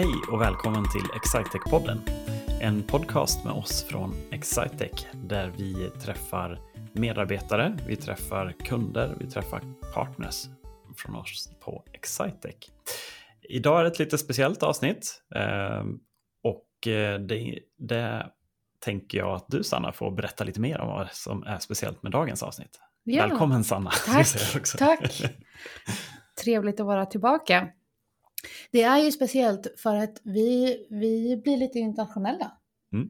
Hej och välkommen till Excitec-podden. En podcast med oss från Excitec där vi träffar medarbetare, vi träffar kunder, vi träffar partners från oss på Excitec. Idag är det ett lite speciellt avsnitt eh, och eh, det, det tänker jag att du Sanna får berätta lite mer om vad som är speciellt med dagens avsnitt. Ja. Välkommen Sanna! Tack! Tack! Trevligt att vara tillbaka. Det är ju speciellt för att vi, vi blir lite internationella. Mm.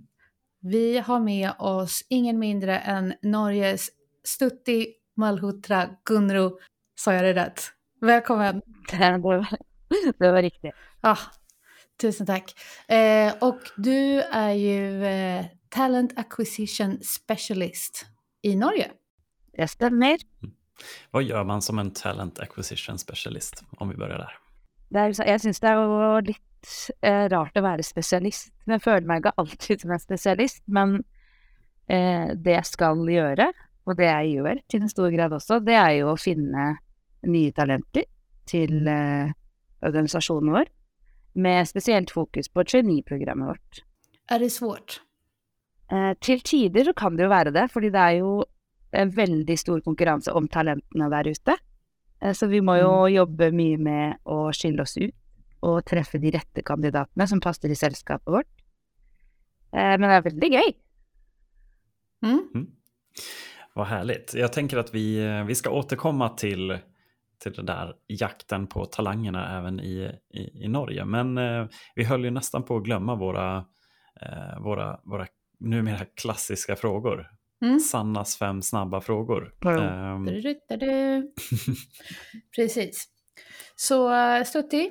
Vi har med oss ingen mindre än Norges Stutti Malhotra Gunro. Sa jag det rätt? Välkommen! Det var, det var riktigt. Ah, tusen tack. Eh, och du är ju eh, Talent Acquisition Specialist i Norge. Det stämmer. Mm. Vad gör man som en Talent Acquisition Specialist, om vi börjar där? Er, jeg syns det er litt eh, rart å være spesialist. Jeg føler meg ikke alltid som en spesialist, men eh, det jeg skal gjøre, og det jeg gjør til en stor grad også, det er jo å finne nye talenter til eh, organisasjonen vår, med spesielt fokus på trainee-programmet vårt. Er det svårt? Eh, til tider så kan det jo være det, fordi det er jo en veldig stor konkurranse om talentene der ute. Eh, så vi må jo mm. jobbe mye med å skille oss ut og treffe de rette kandidatene som passer i selskapet vårt. Eh, men det är väldigt gøy. Mm. Mm. Vad härligt. Jag tänker att vi, eh, vi ska återkomma till, till den där jakten på talangerna även i, i, i Norge. Men eh, vi höll ju nästan på att glömma våra, eh, våra, våra numera klassiska frågor. Mm. Sannas fem snabba frågor. Um... Precis. Så Stutti,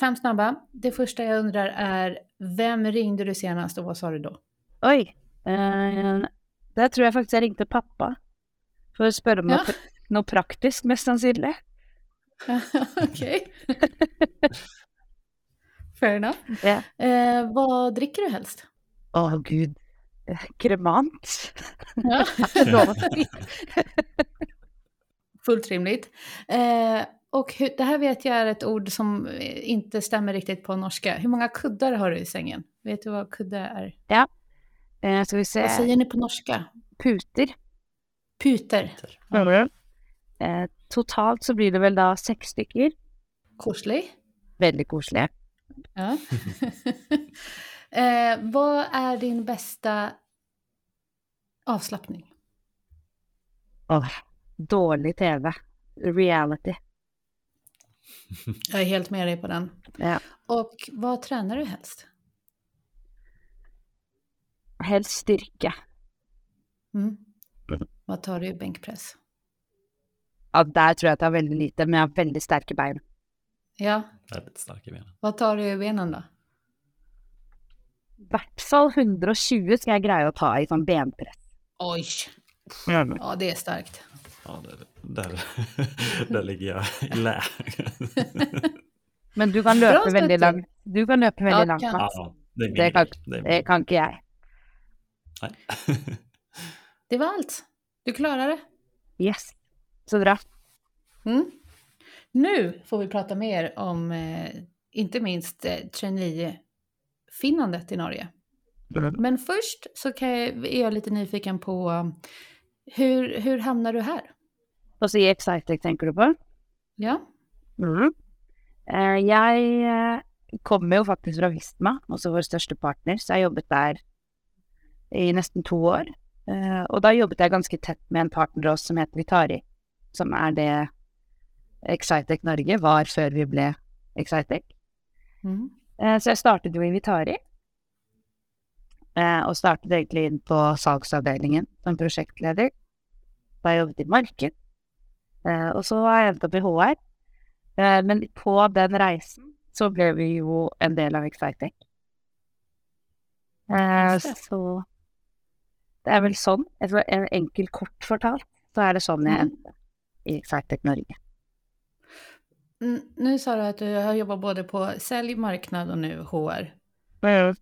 fem snabba. Det första jag undrar är, vem ringde du senast och vad sa du då? Oj, uh, där tror jag faktiskt jag ringde pappa. För att spöra om ja. något, något praktiskt mest sannsynligt. Okej. Fair enough. Yeah. Uh, vad dricker du helst? Åh oh, gud kremant. Ja. Fullt rimligt. Eh, och hur, det här vet jag är ett ord som inte stämmer riktigt på norska. Hur många kuddar har du i sängen? Vet du vad kudde är? Ja. Eh, ska vi se. Vad säger ni på norska? Puter. Puter. Mm. Eh, totalt så blir det väl då sex stycken. Koselig. Väldigt koselig. Ja. eh, vad är din bästa avslappning? Oh, dålig tv. Reality. Jag är helt med dig på den. Ja. Och vad tränar du helst? Helst styrka. Mm. Vad tar du i bänkpress? Ja, där tror jag att jag har väldigt lite, men jag har väldigt starka ben. Ja. Väldigt starka ben. Vad tar du i benen då? I hvert fall 120 ska jag greie å ta i sånn benpress. Oj. Ja, det är starkt. Ja, där, där, där ligger jag i lä. Men du kan löpa väldigt långt. Du kan löpa väldigt långt. Ja, det, det, kan, det, det kan inte jag. Nej. det var allt. Du klarade det. Yes. Så bra. Mm. Nu får vi prata mer om, eh, inte minst eh, trainee-finnandet i Norge. Men först så kan jag, är jag lite nyfiken på hur, hur hamnar du här? Alltså i Excitec tänker du på? Ja. Mm. Uh, jag uh, kommer ju faktiskt från Visma, också vår största partner, så jag har jobbat där i nästan två år. Uh, och då jobbade jag ganska tätt med en partner oss som heter Vitari, som är det Excitec Norge var för vi blev Excitec. Mm. Så jag startade ju i Vitari Eh, og startet egentlig inn på salgsavdelingen som prosjektleder. Da jeg jobbet i marked. Eh, og så har jeg endt opp i HR. Eh, men på den reisen så ble vi jo en del av Excitec. så det er vel sånn, en enkel kort fortalt, så är det sånn jag mm. endte i Excitec Norge. Nu sa du att du har jobbat både på sälj, marknad och nu HR. Mm.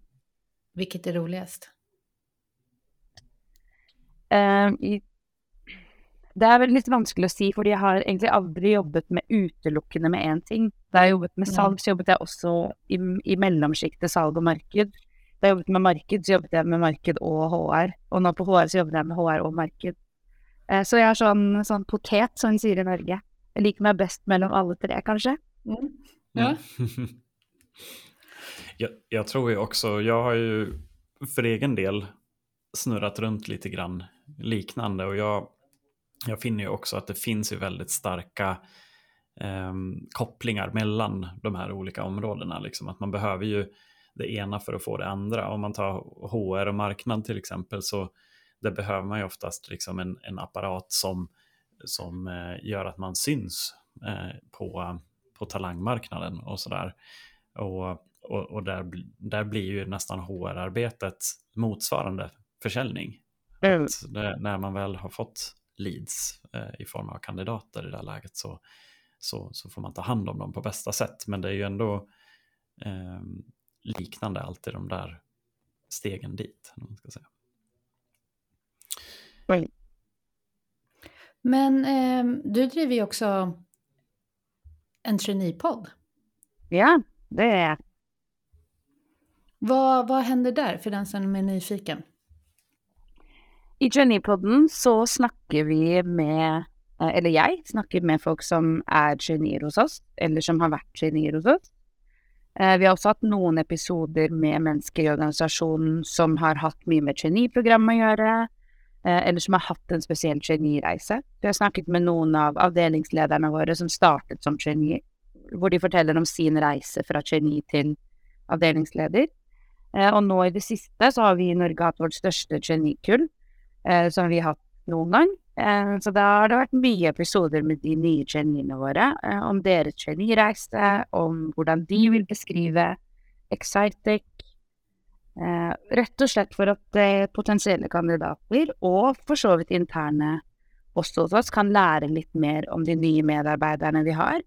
Vilket är roligast? Um, i, det är väl lite vanskelig att säga, för jag har egentligen aldrig jobbat med utelukkende med en ting. Da jeg jobbet med salg, så jobbet jeg også i, i mellomsjiktet salg og marked. Da jeg jobbet med marked, så jobbet jeg med marked og HR. Og nå på HR så jobbet jeg med HR og marked. Eh, så jeg er sånn, sånn potet, som vi sier i Norge. Jag liker mig bäst mellan alla tre kanske. Mm. Ja. Jag, jag, tror ju också, jag har ju för egen del snurrat runt lite grann liknande och jag, jag finner ju också att det finns ju väldigt starka eh, kopplingar mellan de här olika områdena. Liksom. Att man behöver ju det ena för att få det andra. Om man tar HR och marknad till exempel så det behöver man ju oftast liksom en, en apparat som som eh, gör att man syns eh, på, på talangmarknaden och sådär. Och, och, och, där, där blir ju nästan HR-arbetet motsvarande försäljning. Mm. Det, när man väl har fått leads eh, i form av kandidater i det här läget så, så, så, får man ta hand om dem på bästa sätt. Men det är ju ändå eh, liknande alltid de där stegen dit. Man ska säga. Mm. Men eh, du driver ju också en traineepodd. Ja, det är jag. Vad, vad händer där för den som är nyfiken? I Traineepodden så snackar vi med, eh, eller jag snackar med folk som är traineer hos oss, eller som har varit traineer hos oss. Eh, vi har också haft några episoder med människor i organisationen som har haft mycket med traineeprogram att göra, Eh, eller som har haft en speciell traineereise. Vi har snakket med noen av avdelingslederne våre som startet som trainee, hvor de forteller om sin reise fra trainee til avdelingsleder. Eh, og nå i det siste så har vi i Norge hatt vårt største trainee-kull, eh, som vi har hatt noen gang. Eh, så da har det vært mye episoder med de nye traineene våre, eh, om deres trainee-reise, om hvordan de vil beskrive Excitec, Eh, rett og slett for at eh, potensielle kandidater, og for så vidt interne også hos oss, kan lære litt mer om de nye medarbeiderne vi har.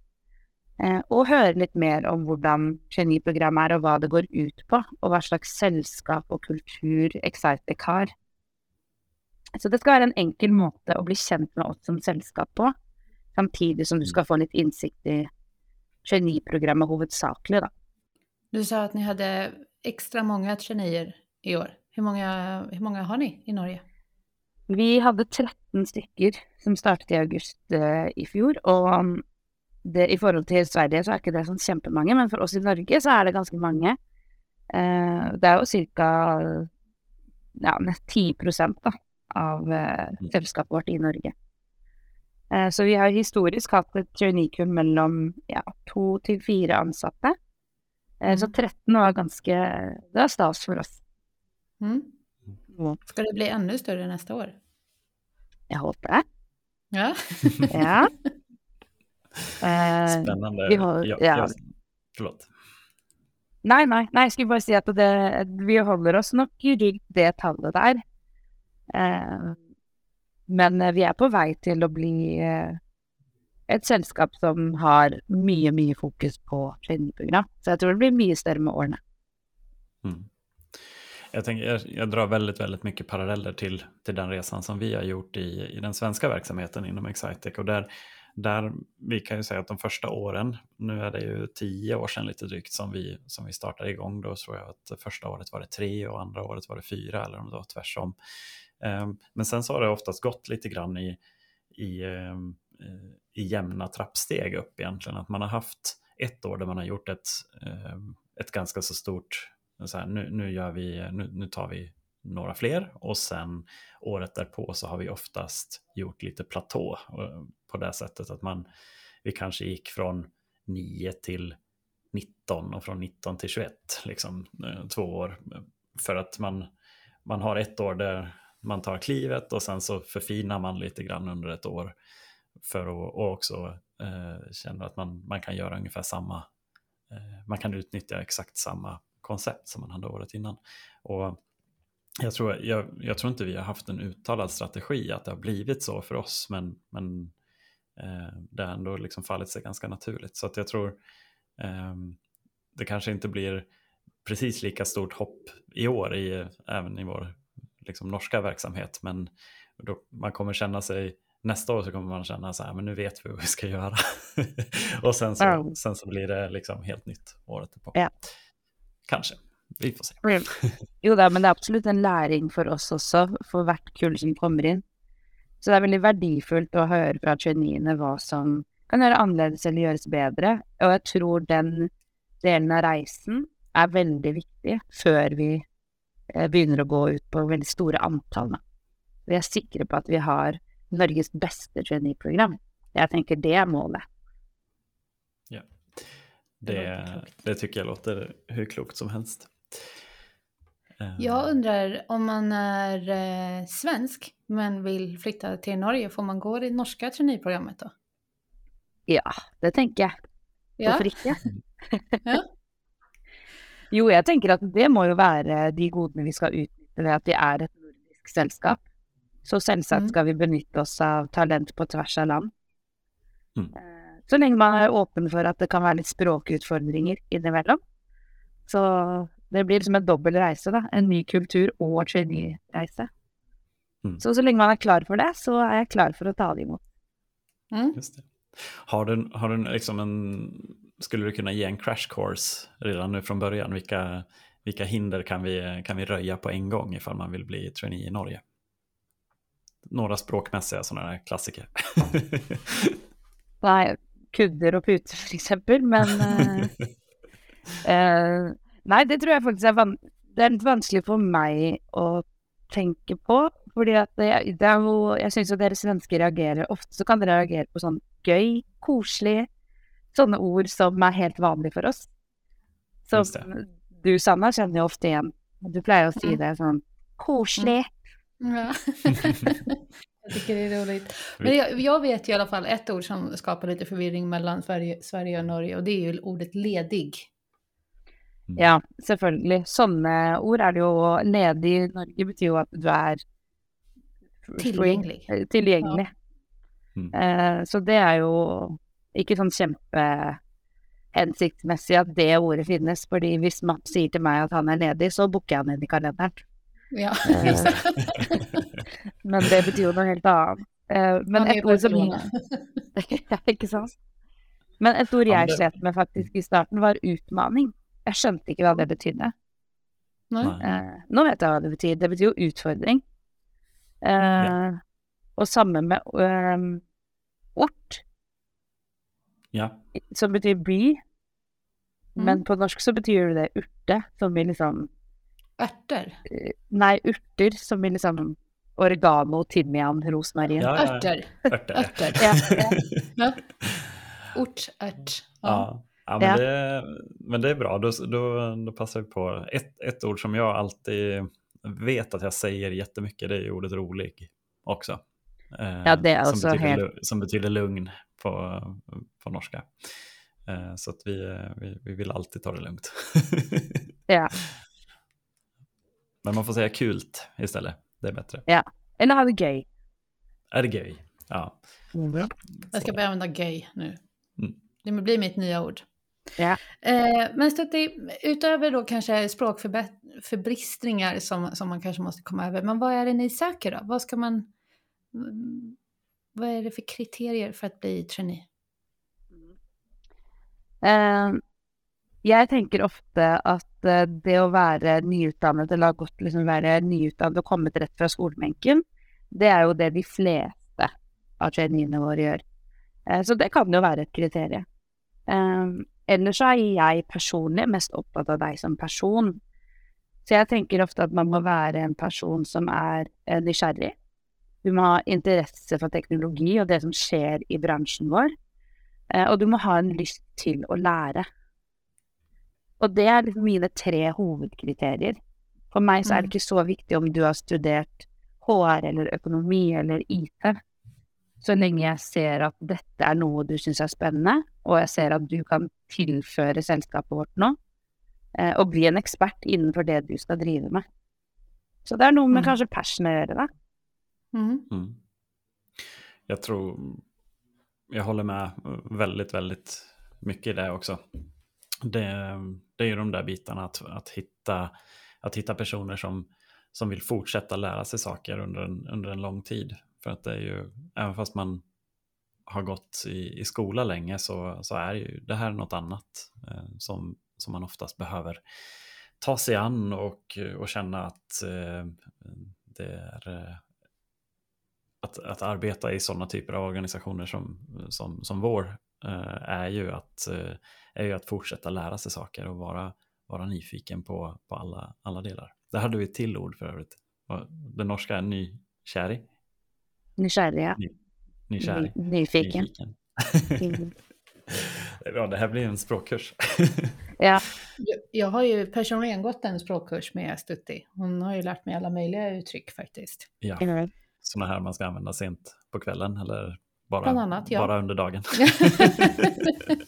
Eh, og høre litt mer om hvordan geniprogrammet er, og hva det går ut på, og hva slags selskap og kultur Excitec har. Så det skal være en enkel måte å bli kjent med oss som selskap på, samtidig som du skal få litt innsikt i geniprogrammet hovedsakelig, da. Du sa att ni hade extra många traineer i år. Hur många, hur många har ni i Norge? Vi hade 13 stycken som startade i augusti eh, i fjol och um, det, i förhållande till Sverige så är det inte så jättemånga, men för oss i Norge så är det ganska många. Eh, det är ju cirka ja, 10 procent av eh, mm. sällskapet vårt i Norge. Eh, så vi har historiskt haft ett traineekull mellan ja, två till fyra ansatta. Eh, så 13 mm. var ganska, det var stas för oss. Mm. Ska det bli ännu större nästa år? Jag hoppas Ja. ja. Eh, Spännande. Vi har, ja, ja. förlåt. Nej, nej, nej, jag skulle bara säga att det, vi håller oss nog i det tallet där. Eh, men vi är på väg till att bli ett sällskap som har mycket, mycket fokus på traineeprogram. Så jag tror det blir mycket större med åren. Mm. Jag, tänker, jag, jag, drar väldigt, väldigt mycket paralleller till, till den resan som vi har gjort i, i den svenska verksamheten inom Excitec. Och där, där vi kan ju säga att de första åren, nu är det ju tio år sedan lite drygt som vi, som vi startade igång, då tror jag att första året var det tre och andra året var det fyra eller om det var tvärsom. Um, men sen så har det oftast gått lite grann i, i um, i jämna trappsteg upp egentligen. Att man har haft ett år där man har gjort ett, ehm, ett ganska så stort, så här, nu, nu, gör vi, nu, nu tar vi några fler och sen året därpå så har vi oftast gjort lite platå eh, på det sättet att man, vi kanske gick från 9 till 19 och från 19 till 21, liksom eh, två år. För att man, man har ett år där man tar klivet och sen så förfinar man lite grann under ett år för att och också eh, känna att man, man kan göra ungefär samma, eh, man kan utnyttja exakt samma koncept som man hade året innan. Och jag tror, jag, jag, tror inte vi har haft en uttalad strategi att det har blivit så för oss, men, men eh, det har ändå liksom fallit sig ganska naturligt. Så att jag tror eh, det kanske inte blir precis lika stort hopp i år, i, även i vår liksom, norska verksamhet, men då, man kommer känna sig nästa år så kommer man känna så här, men nu vet vi vad vi ska göra. och sen så, mm. sen så blir det liksom helt nytt året på. Ja. Kanske, vi får se. Mm. Jo da, men det är absolut en läring för oss också, för hvert kull som kommer in. Så det är väldigt värdefullt att höra från traineene vad som kan göra annorlunda eller göras bättre. Och jag tror den delen av reisen är väldigt viktig för vi eh, börjar gå ut på väldigt stora antal. Vi är säkra på att vi har Norges bästa traineeprogram. Jag tänker det är målet. Ja, det, det tycker jag låter hur klokt som helst. Jag eh. undrar om man är eh, svensk men vill flytta till Norge, får man gå det norska traineeprogrammet då? Ja, det tänker jag. Ja. Varför inte? ja. Jo, jag tänker att det må ju vara de godene vi ska utnyttja, att vi är ett nordiskt sällskap. Så selvsagt mm. ska vi benytta oss av talent på tvärs av land. Mm. Eh, så länge man är öppen för att det kan vara lite språkutfordringar inemellan. Så det blir som en dobbel resa, då. en ny kultur och trainee-resa. Mm. Så så länge man är klar för det så är jag klar för att ta det emot. Mm. Just det. Har du, har du liksom en, skulle du kunna ge en crash course redan nu från början? Vilka, vilka hinder kan vi, kan vi röja på en gång ifall man vill bli trainee i Norge? Några språkmässiga sådana här klassiker. nej, kudder och putor till exempel, men uh, uh, nej, det tror jag faktiskt är, van det är lite vanskligt för mig att tänka på. Fordi at det, det er jo Jeg syns jo dere svensker reagerer Ofte så kan dere reagere på sånn gøy, koselig Sånne ord som er helt vanlige for oss. Så du, Sanna, kjenner jo ofte igjen. Du pleier å si det sånn koselig. Ja. jag tycker det är roligt. Men jag, jag, vet i alla fall ett ord som skapar lite förvirring mellan Sverige, Sverige och Norge och det är ju ordet ledig. Ja, selvfølgelig. Sånne ord er det jo Ledig i Norge betyr jo at du er Tilgjengelig. Eh, tilgjengelig. Ja. Mm. Eh, så det er jo ikke sånn kjempehensiktsmessig at det ordet finnes. fordi hvis Matt sier til meg at han er ledig, så booker jeg han inn i kalenderen. Ja, eh, men det betyr jo noe helt annet. Eh, men et ord som Ikke sant? Men et ord jeg slet med faktisk i starten, var utmaning. Jeg skjønte ikke hva det betydde. Eh, nå vet jeg hva det betyr. Det betyr jo utfordring. Ja. Eh, och samma med um, ort. Ja. Som betyder by. Mm. Men på norsk så betyder det urte, som i liksom Örter? Nej, urter som i liksom oregano, timian, rosmarin. Ja, ja, Örter. Örter. Örter. ja, ja. Ort, ört. Ja. Ja, men, Det, men det är bra, då, då, då passar vi på. Ett, ett ord som jag alltid vet att jag säger jättemycket, det är ordet rolig också. Eh, ja, det är som, betyder, helt... som betyder lugn på, på norska. Eh, så att vi, vi, vi vill alltid ta det lugnt. ja. Men man får säga kult istället, det är bättre. Ja, eller ha det gay. Är det gay? Ja. Mm. Jag ska börja använda gay nu. Mm. Det blir mitt nya ord. Ja. Eh, men Stutti, utöver då kanske språkförbristringar som, som man kanske måste komma över, men vad är det ni söker då? Vad ska man... Vad är det för kriterier för att bli trainee? Uh, jag tänker ofta att eh, det att vara nyutbildad eller ha gått liksom vara nyutbildad och kommit rätt från skolbänken, det är ju det de flesta av traineerna våra gör. Eh, så det kan ju vara ett kriterium. Eller Ellers så er jeg personlig mest opptatt av deg som person. Så jeg tenker ofte at man må være en person som er nyfiken. Eh, nysgjerrig. Du må ha interesse for teknologi og det som skjer i bransjen vår. Og du må ha en lyst til å lære. Og det er liksom mine tre hovedkriterier. For meg så er det mm. ikke så viktig om du har studert HR eller økonomi eller IT. Så länge jag ser att detta är något du syns är spännande och jag ser att du kan tillföra sällskapet vårt nu eh, och bli en expert innanför det du ska driva med. Så det är nog med mm. kanske passion att göra det. Mm. Mm. Jag tror, jag håller med väldigt, väldigt mycket i det också. Det, det är ju de där bitarna att, att, hitta, att hitta personer som, som vill fortsätta lära sig saker under en, under en lång tid. För att det är ju, även fast man har gått i, i skola länge så, så är ju det här något annat eh, som, som man oftast behöver ta sig an och, och känna att eh, det är eh, att, att arbeta i sådana typer av organisationer som, som, som vår eh, är, ju att, eh, är ju att fortsätta lära sig saker och vara, vara nyfiken på, på alla, alla delar. Där hade vi ett till ord för övrigt. Det norska är nykärig. Nykärig, ja. Ny, nykärig. Ny, nyfiken. nyfiken. mm. Ja, det här blir en språkkurs. ja. Jag har ju personligen gått en språkkurs med Stutti. Hon har ju lärt mig alla möjliga uttryck faktiskt. Ja, mm. sådana här man ska använda sent på kvällen eller bara, annat, ja. bara under dagen.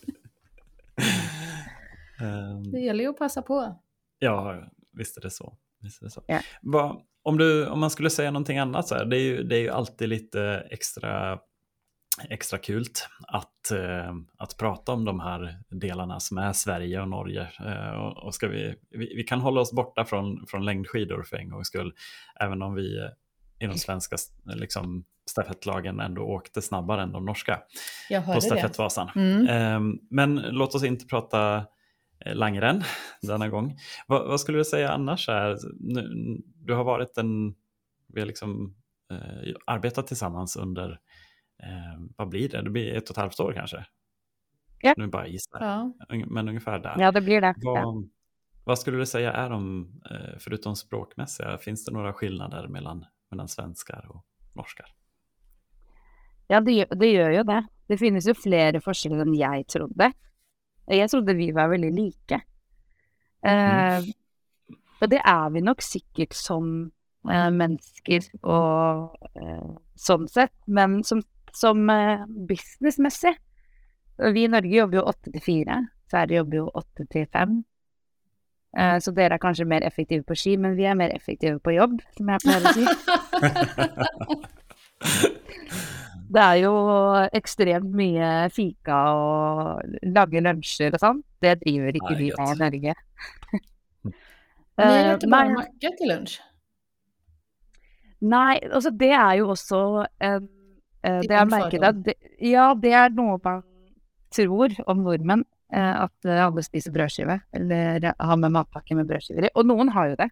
det gäller ju att passa på. Ja, visst är det så. Visst är det så. Ja. Va, om, du, om man skulle säga någonting annat, så här, det, är ju, det är ju alltid lite extra extra kult att, eh, att prata om de här delarna som är Sverige och Norge. Eh, och, och ska vi, vi, vi, kan hålla oss borta från, från längdskidor för en gångs skull, även om vi eh, i de svenska liksom, stafettlagen ändå åkte snabbare än de norska på stafettvasan. Mm. Eh, men låt oss inte prata Langren denna gång. Va, vad skulle du säga annars? Är, du har varit en, vi har liksom eh, arbetat tillsammans under eh, vad blir det? Det blir ett och ett halvt år kanske? Ja. Nu bara gissar, ja. men ungefär där. Ja, det blir det. Vad, vad skulle du säga är de, eh, förutom språkmässiga, finns det några skillnader mellan, mellan svenskar och norskar? Ja, det, det gör ju det. Det finns ju flera forskare än jag trodde. Jag trodde vi var väldigt lika. Mm. Uh, och det är vi nog säkert som uh, människor och uh, sånt sätt. Men som som eh, businessmessig. Vi i Norge jobber jo åtte til fire. Sverige jobber jo åtte til fem. Eh, så dere er kanskje mer effektive på ski, men vi er mer effektive på jobb, som jeg pleier å si. Det er jo ekstremt mye fika og lage lunsjer og sånn. Det driver ikke vi med i Norge. Ni äter bara macka till lunch? Nei, altså det er jo også en Eh, det jeg merket at det, Ja, det er noe man tror om nordmenn. Eh, at eh, alle spiser brødskive, eller har med matpakke med brødskiver i. Og noen har jo det.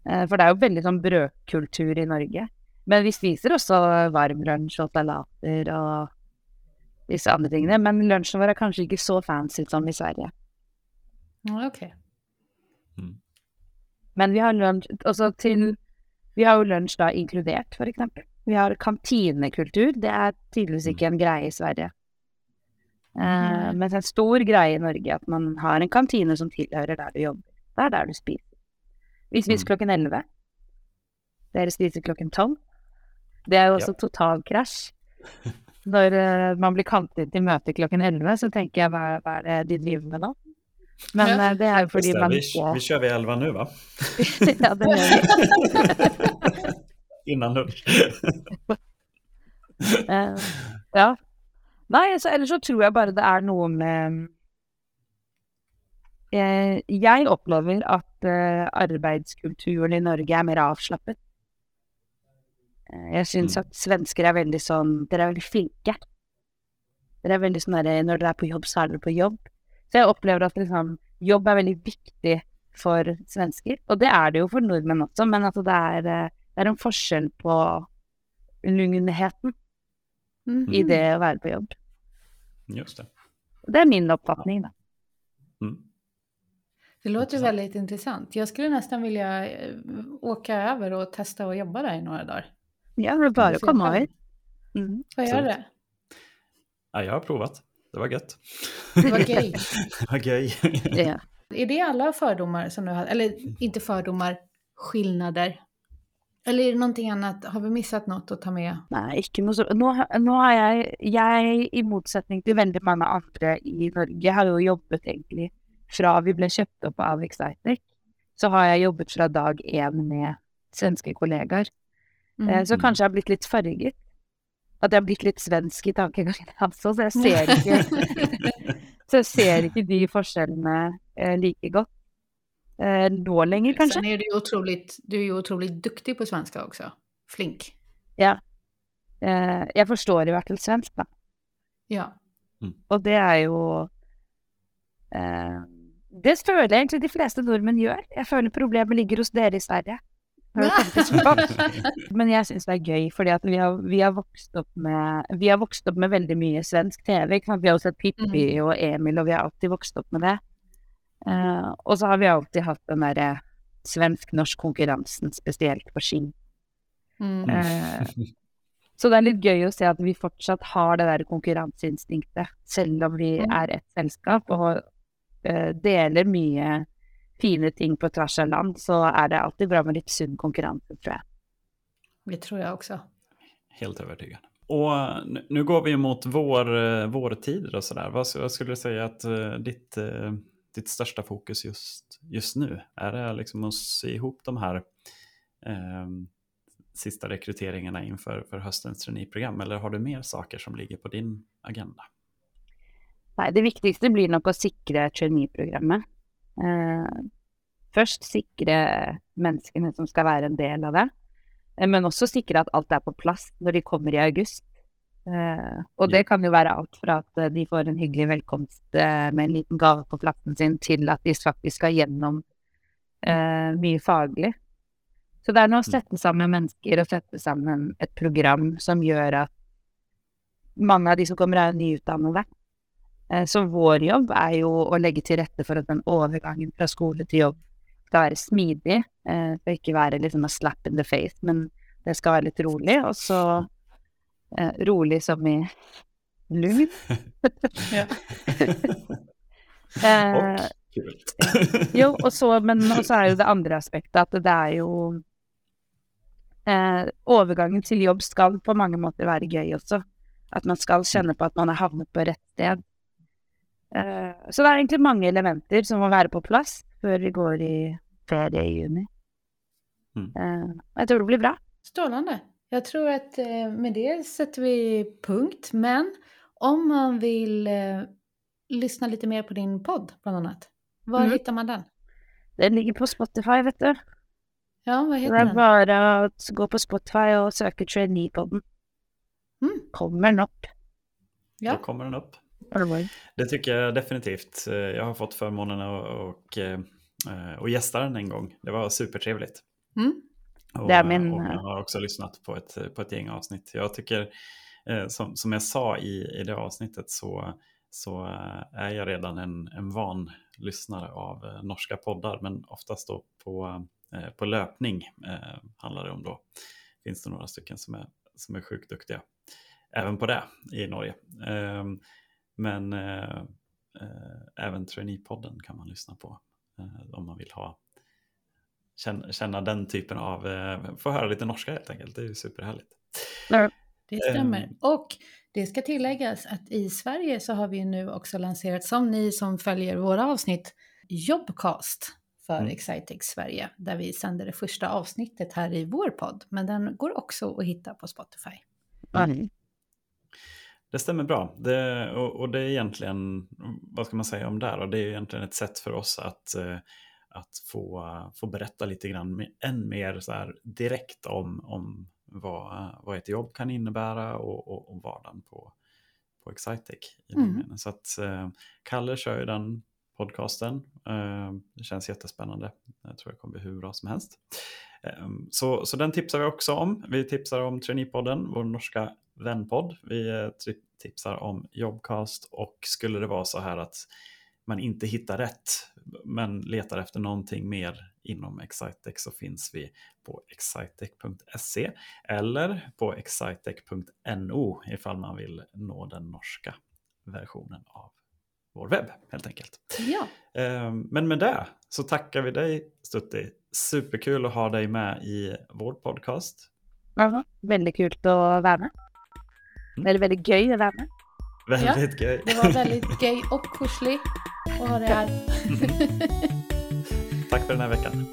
For det er jo veldig sånn brødkultur i Norge. Men vi spiser også varm lunsj og salater og disse andre tingene. Men lunsjen vår er kanskje ikke så fancy som i Sverige. Ok. Mm. Men vi har lunsj også til Vi har jo lunsj da inkludert, for eksempel. Vi har kantinekultur. Det er tydeligvis ikke en greie i Sverige. Uh, men det er en stor greie i Norge at man har en kantine som tilhører der du jobber. Det er der du spiser. Vi spiser mm. klokken elleve. Dere spiser klokken tolv. Det er jo også ja. totalkrasj. Når uh, man blir kalt inn til møte klokken elleve, så tenker jeg hva, hva, er det de driver med nå? Men uh, det er jo fordi man vi, vi kjører vi elleve nå, hva? ja, det gjør vi. innan lunch. uh, ja. Nei, så, ellers så tror jeg bare det er noe med uh, Jeg opplever at uh, arbeidskulturen i Norge er mer avslappet. Jeg syns mm. at svensker er veldig sånn Dere er veldig flinke. Dere er veldig sånn derre Når dere er på jobb, så er dere på jobb. Så jeg opplever at liksom, jobb er veldig viktig for svensker. Og det er det jo for nordmenn også, men at det er det er en forskjell på lugnheten mm i det å være på jobb. Just det. Det är min uppfattning. Mm. Det låter väldigt intressant. Jag skulle nästan vilja eh, åka över och testa att jobba där i några dagar. Ja, det är bara att komma hit. Mm. Får jag göra det? Ja, jag har provat. Det var gött. Det var gøy. det var gøy. ja. Är det alla fördomar som du har, eller inte fördomar, skillnader eller är det någonting annat? Har vi missat något att ta med? Nej, inte något så. Nu, nu har jag, jag i motsättning till väldigt många andra i Norge, har ju jobbat egentligen från vi blev köpta upp av Excitec, så har jag jobbat från dag en med svenska kollegor. Mm. Eh, så kanske jag har blivit lite färgig. Att jag har blivit lite svensk i tankegången alltså, så jag ser inte, så jag ser inte de skillnaderna eh, lika gott eh, då längre kanske. Sen är du otroligt, du är ju otroligt duktig på svenska också. Flink. Ja, eh, jeg forstår i hvert fall svensk, da. Ja. Mm. Og det er jo eh, Det føler jeg egentlig de fleste nordmenn gjør. Jeg føler problemet ligger hos dere i Sverige. Men jeg syns det er gøy, fordi vi har, vi, har med, vi har vokst opp med veldig mye svensk TV. Vi har sett Pippi mm. og Emil, og vi har alltid vokst opp med det. Uh, og så har vi alltid hatt den derre svensk-norsk konkurransen, spesielt på ski. Mm. Uh, så det er litt gøy å se at vi fortsatt har det der konkurranseinstinktet, selv om vi mm. er et selskap og uh, deler mye fine ting på tvers av land, så är det alltid bra med lite sunn konkurrens, tror jag. Det tror jag också. Helt övertygad. Och nu går vi mot vår, eh, vårtider och sådär. Vad, skulle du säga att uh, ditt, uh, ditt största fokus just, just nu? Är det liksom att sy ihop de här um, sista rekryteringarna inför för höstens traineeprogram eller har du mer saker som ligger på din agenda? Nej, det viktigaste blir nog att säkra traineeprogrammet. Eh, først sikre menneskene som skal være en del av det, eh, men også sikre at alt er på plass når de kommer i august. Uh, og det kan jo være alt fra at de får en hyggelig velkomst uh, med en liten gave på plassen sin, til at de faktisk skal gjennom uh, mye faglig. Så det er noe å mm. sette sammen mennesker og sette sammen et program som gjør at mange av de som kommer, er nyutdannede. Eh, så vår jobb er jo å legge til rette for at den overgangen fra skole til jobb skal være smidig. Eh, det skal ikke være liksom a slap in the face, men det skal være litt rolig. Og så eh, rolig som i lugn. ja. eh, jo, og så, men så er jo det andre aspektet at det er jo eh, Overgangen til jobb skal på mange måter være gøy også. At man skal kjenne på at man har havnet på rett sted. Uh, så det är egentligen många elementer som måste vara på plats för vi går i ferie i juni. Mm. Uh, jag tror det blir bra. Strålande. Jag tror att uh, med det sätter vi punkt. Men om man vill lyssna lite mer på din podd bland annat, var mm. hittar man den? Den ligger på Spotify vet du. Ja, vad heter den? Det är bara att gå på Spotify och söka Trainee-podden. Mm. Kommer den upp. Ja. Då kommer den upp. Det tycker jag definitivt. Jag har fått förmånen att och, och eh, gästa den en gång. Det var supertrevligt. Mm. Och, det är min... och jag har också lyssnat på ett, på ett gäng avsnitt. Jag tycker, eh, som, som jag sa i, i det avsnittet, så, så är jag redan en, en van lyssnare av eh, norska poddar, men oftast då på, på löpning handlar det om då. Finns det några stycken som är, som är sjukt duktiga även på det i Norge. Ehm, men eh, eh, även Trainee-podden kan man lyssna på eh, om man vill ha känna, känna den typen av, eh, få höra lite norska helt enkelt. Det är ju superhärligt. Det stämmer. Um, och det ska tilläggas att i Sverige så har vi nu också lanserat, som ni som följer våra avsnitt, Jobcast för mm. Excitex Sverige, där vi sänder det första avsnittet här i vår podd. Men den går också att hitta på Spotify. Mm. Det stämmer bra. Det, och, och, det är egentligen, vad ska man säga om det? Och det är egentligen ett sätt för oss att, eh, att få, få berätta lite grann än mer så här direkt om, om vad, vad ett jobb kan innebära och, och, och vardagen på, på Excitec. Mm. Så att eh, Kalle kör ju den podcasten. Eh, det känns jättespännande. Jag tror det kommer bli hur bra som helst. Ehm, så, så den tipsar vi också om. Vi tipsar om Traineepodden, vår norska vänpodd. Vi eh, tipsar om Jobcast och skulle det vara så här att man inte hittar rätt men letar efter någonting mer inom Excitec så finns vi på excitec.se eller på excitec.no ifall man vill nå den norska versionen av vår webb helt enkelt. Ja. Ehm, men med det så tackar vi dig Stutti. Superkul att ha dig med i vår podcast. Ja, väldigt kul att vara med. Väldigt, väldigt gøy att vara med. Väldigt ja, gøy. Det var väldigt gøy och koselig att ha det här. Tack för den här veckan.